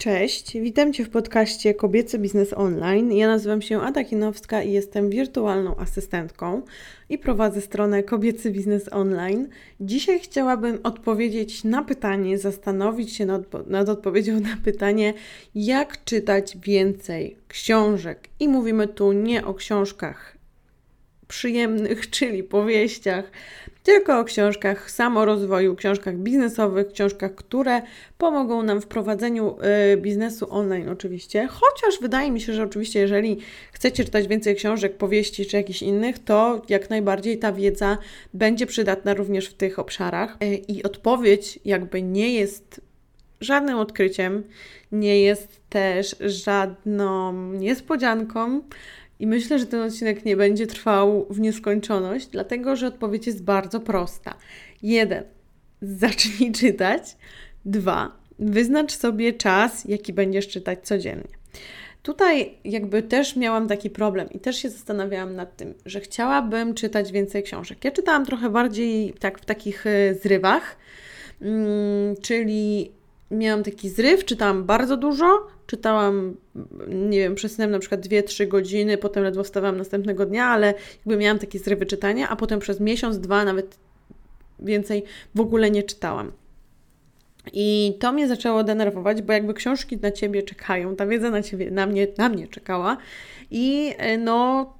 Cześć, witam Cię w podcaście Kobiecy Biznes Online. Ja nazywam się Ada Kinowska i jestem wirtualną asystentką i prowadzę stronę Kobiecy Biznes Online. Dzisiaj chciałabym odpowiedzieć na pytanie, zastanowić się nad, nad odpowiedzią na pytanie, jak czytać więcej książek. I mówimy tu nie o książkach przyjemnych, czyli powieściach, tylko o książkach samorozwoju, książkach biznesowych, książkach, które pomogą nam w prowadzeniu y, biznesu online oczywiście. Chociaż wydaje mi się, że oczywiście jeżeli chcecie czytać więcej książek, powieści czy jakichś innych, to jak najbardziej ta wiedza będzie przydatna również w tych obszarach. Y, I odpowiedź jakby nie jest żadnym odkryciem, nie jest też żadną niespodzianką. I myślę, że ten odcinek nie będzie trwał w nieskończoność, dlatego że odpowiedź jest bardzo prosta. Jeden, zacznij czytać. Dwa, wyznacz sobie czas, jaki będziesz czytać codziennie. Tutaj jakby też miałam taki problem i też się zastanawiałam nad tym, że chciałabym czytać więcej książek. Ja czytałam trochę bardziej tak w takich e, zrywach, mm, czyli miałam taki zryw, czytałam bardzo dużo, czytałam, nie wiem, przesunęłam na przykład 2-3 godziny, potem ledwo wstawałam następnego dnia, ale jakby miałam takie zrywy czytania, a potem przez miesiąc, dwa, nawet więcej w ogóle nie czytałam. I to mnie zaczęło denerwować, bo jakby książki na ciebie czekają, ta wiedza na ciebie, na mnie, na mnie czekała i e, no,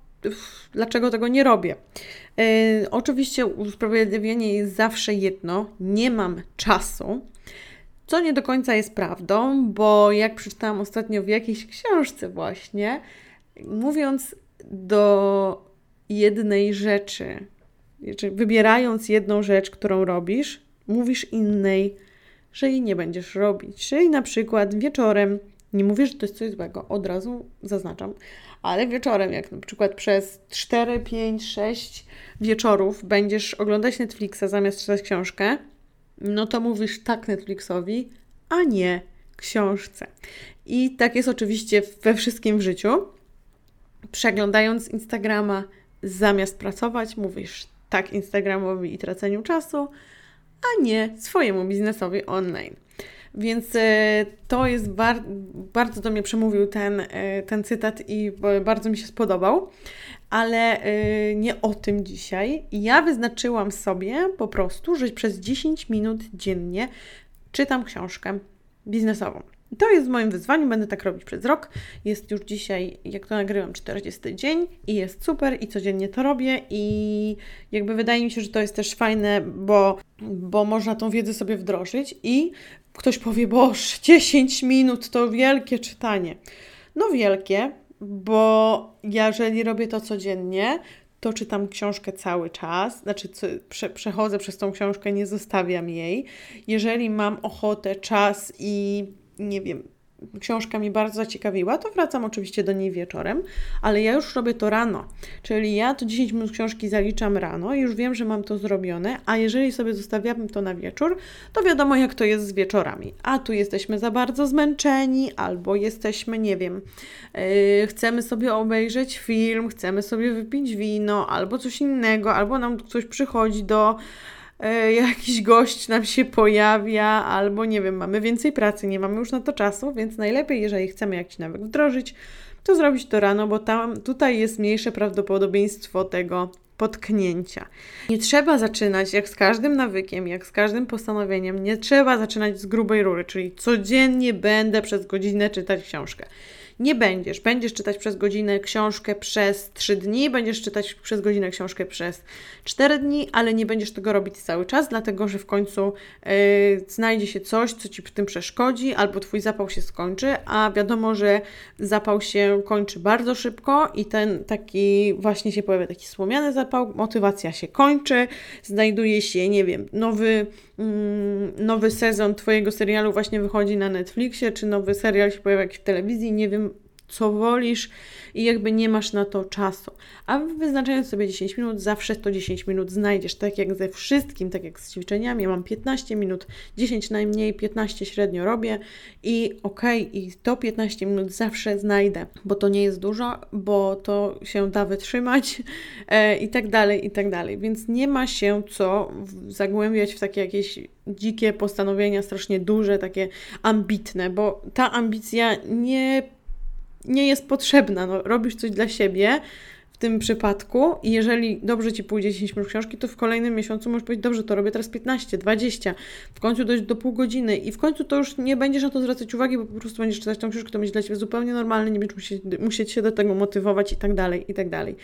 dlaczego tego nie robię? Yy, oczywiście usprawiedliwienie jest zawsze jedno, nie mam czasu, co nie do końca jest prawdą, bo jak przeczytałam ostatnio w jakiejś książce właśnie, mówiąc do jednej rzeczy, wybierając jedną rzecz, którą robisz, mówisz innej, że jej nie będziesz robić. Czyli na przykład wieczorem, nie mówię, że to jest coś złego, od razu zaznaczam, ale wieczorem, jak na przykład przez 4, 5, 6 wieczorów będziesz oglądać Netflixa zamiast czytać książkę, no to mówisz tak Netflixowi, a nie książce. I tak jest oczywiście we wszystkim w życiu. Przeglądając Instagrama zamiast pracować, mówisz tak Instagramowi i traceniu czasu, a nie swojemu biznesowi online. Więc e, to jest bar bardzo do mnie przemówił ten, e, ten cytat i bardzo mi się spodobał, ale e, nie o tym dzisiaj. Ja wyznaczyłam sobie po prostu, że przez 10 minut dziennie czytam książkę biznesową. To jest moim wyzwaniem, będę tak robić przez rok. Jest już dzisiaj, jak to nagrywam, 40 dzień i jest super i codziennie to robię i jakby wydaje mi się, że to jest też fajne, bo, bo można tą wiedzę sobie wdrożyć i ktoś powie, boż, 10 minut to wielkie czytanie. No wielkie, bo jeżeli robię to codziennie, to czytam książkę cały czas, znaczy prze, przechodzę przez tą książkę, nie zostawiam jej. Jeżeli mam ochotę, czas i nie wiem, książka mi bardzo zaciekawiła, to wracam oczywiście do niej wieczorem, ale ja już robię to rano. Czyli ja to 10 minut książki zaliczam rano już wiem, że mam to zrobione, a jeżeli sobie zostawiam to na wieczór, to wiadomo jak to jest z wieczorami. A tu jesteśmy za bardzo zmęczeni, albo jesteśmy, nie wiem, yy, chcemy sobie obejrzeć film, chcemy sobie wypić wino, albo coś innego, albo nam ktoś przychodzi do jakiś gość nam się pojawia, albo nie wiem, mamy więcej pracy, nie mamy już na to czasu, więc najlepiej, jeżeli chcemy jakiś nawyk wdrożyć, to zrobić to rano, bo tam tutaj jest mniejsze prawdopodobieństwo tego potknięcia. Nie trzeba zaczynać jak z każdym nawykiem, jak z każdym postanowieniem, nie trzeba zaczynać z grubej rury, czyli codziennie będę przez godzinę czytać książkę nie będziesz. Będziesz czytać przez godzinę książkę przez 3 dni, będziesz czytać przez godzinę książkę przez 4 dni, ale nie będziesz tego robić cały czas, dlatego że w końcu yy, znajdzie się coś, co ci w tym przeszkodzi, albo twój zapał się skończy, a wiadomo, że zapał się kończy bardzo szybko i ten taki właśnie się pojawia taki słomiany zapał, motywacja się kończy, znajduje się, nie wiem, nowy Mm, nowy sezon Twojego serialu właśnie wychodzi na Netflixie, czy nowy serial się pojawia w telewizji, nie wiem, co wolisz i jakby nie masz na to czasu. A wyznaczając sobie 10 minut, zawsze to 10 minut znajdziesz. Tak jak ze wszystkim, tak jak z ćwiczeniami. Ja mam 15 minut, 10 najmniej, 15 średnio robię i okej, okay, i to 15 minut zawsze znajdę, bo to nie jest dużo, bo to się da wytrzymać e, i tak dalej, i tak dalej. Więc nie ma się co zagłębiać w takie jakieś dzikie postanowienia, strasznie duże, takie ambitne, bo ta ambicja nie, nie jest potrzebna. No, robisz coś dla siebie w tym przypadku i jeżeli dobrze Ci pójdzie 10 minut książki, to w kolejnym miesiącu możesz powiedzieć, dobrze, to robię teraz 15, 20, w końcu dojść do pół godziny i w końcu to już nie będziesz na to zwracać uwagi, bo po prostu będziesz czytać tą książkę, to będzie dla Ciebie zupełnie normalne, nie będziesz musieć, musieć się do tego motywować i tak dalej, i tak dalej.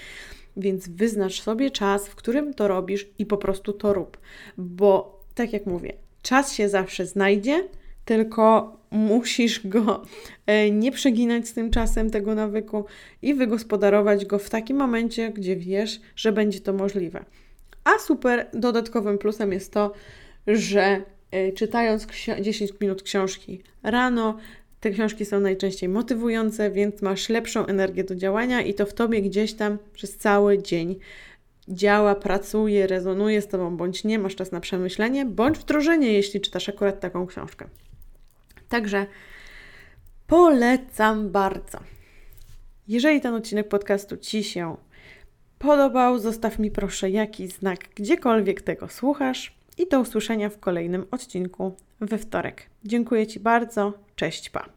Więc wyznacz sobie czas, w którym to robisz i po prostu to rób, bo tak jak mówię, czas się zawsze znajdzie, tylko musisz go e, nie przeginać z tym czasem tego nawyku i wygospodarować go w takim momencie, gdzie wiesz, że będzie to możliwe. A super dodatkowym plusem jest to, że e, czytając 10 minut książki rano, te książki są najczęściej motywujące, więc masz lepszą energię do działania i to w tobie gdzieś tam przez cały dzień działa, pracuje, rezonuje z tobą, bądź nie, masz czas na przemyślenie, bądź wdrożenie, jeśli czytasz akurat taką książkę. Także polecam bardzo. Jeżeli ten odcinek podcastu Ci się podobał, zostaw mi proszę jakiś znak, gdziekolwiek tego słuchasz. I do usłyszenia w kolejnym odcinku we wtorek. Dziękuję Ci bardzo. Cześć, pa.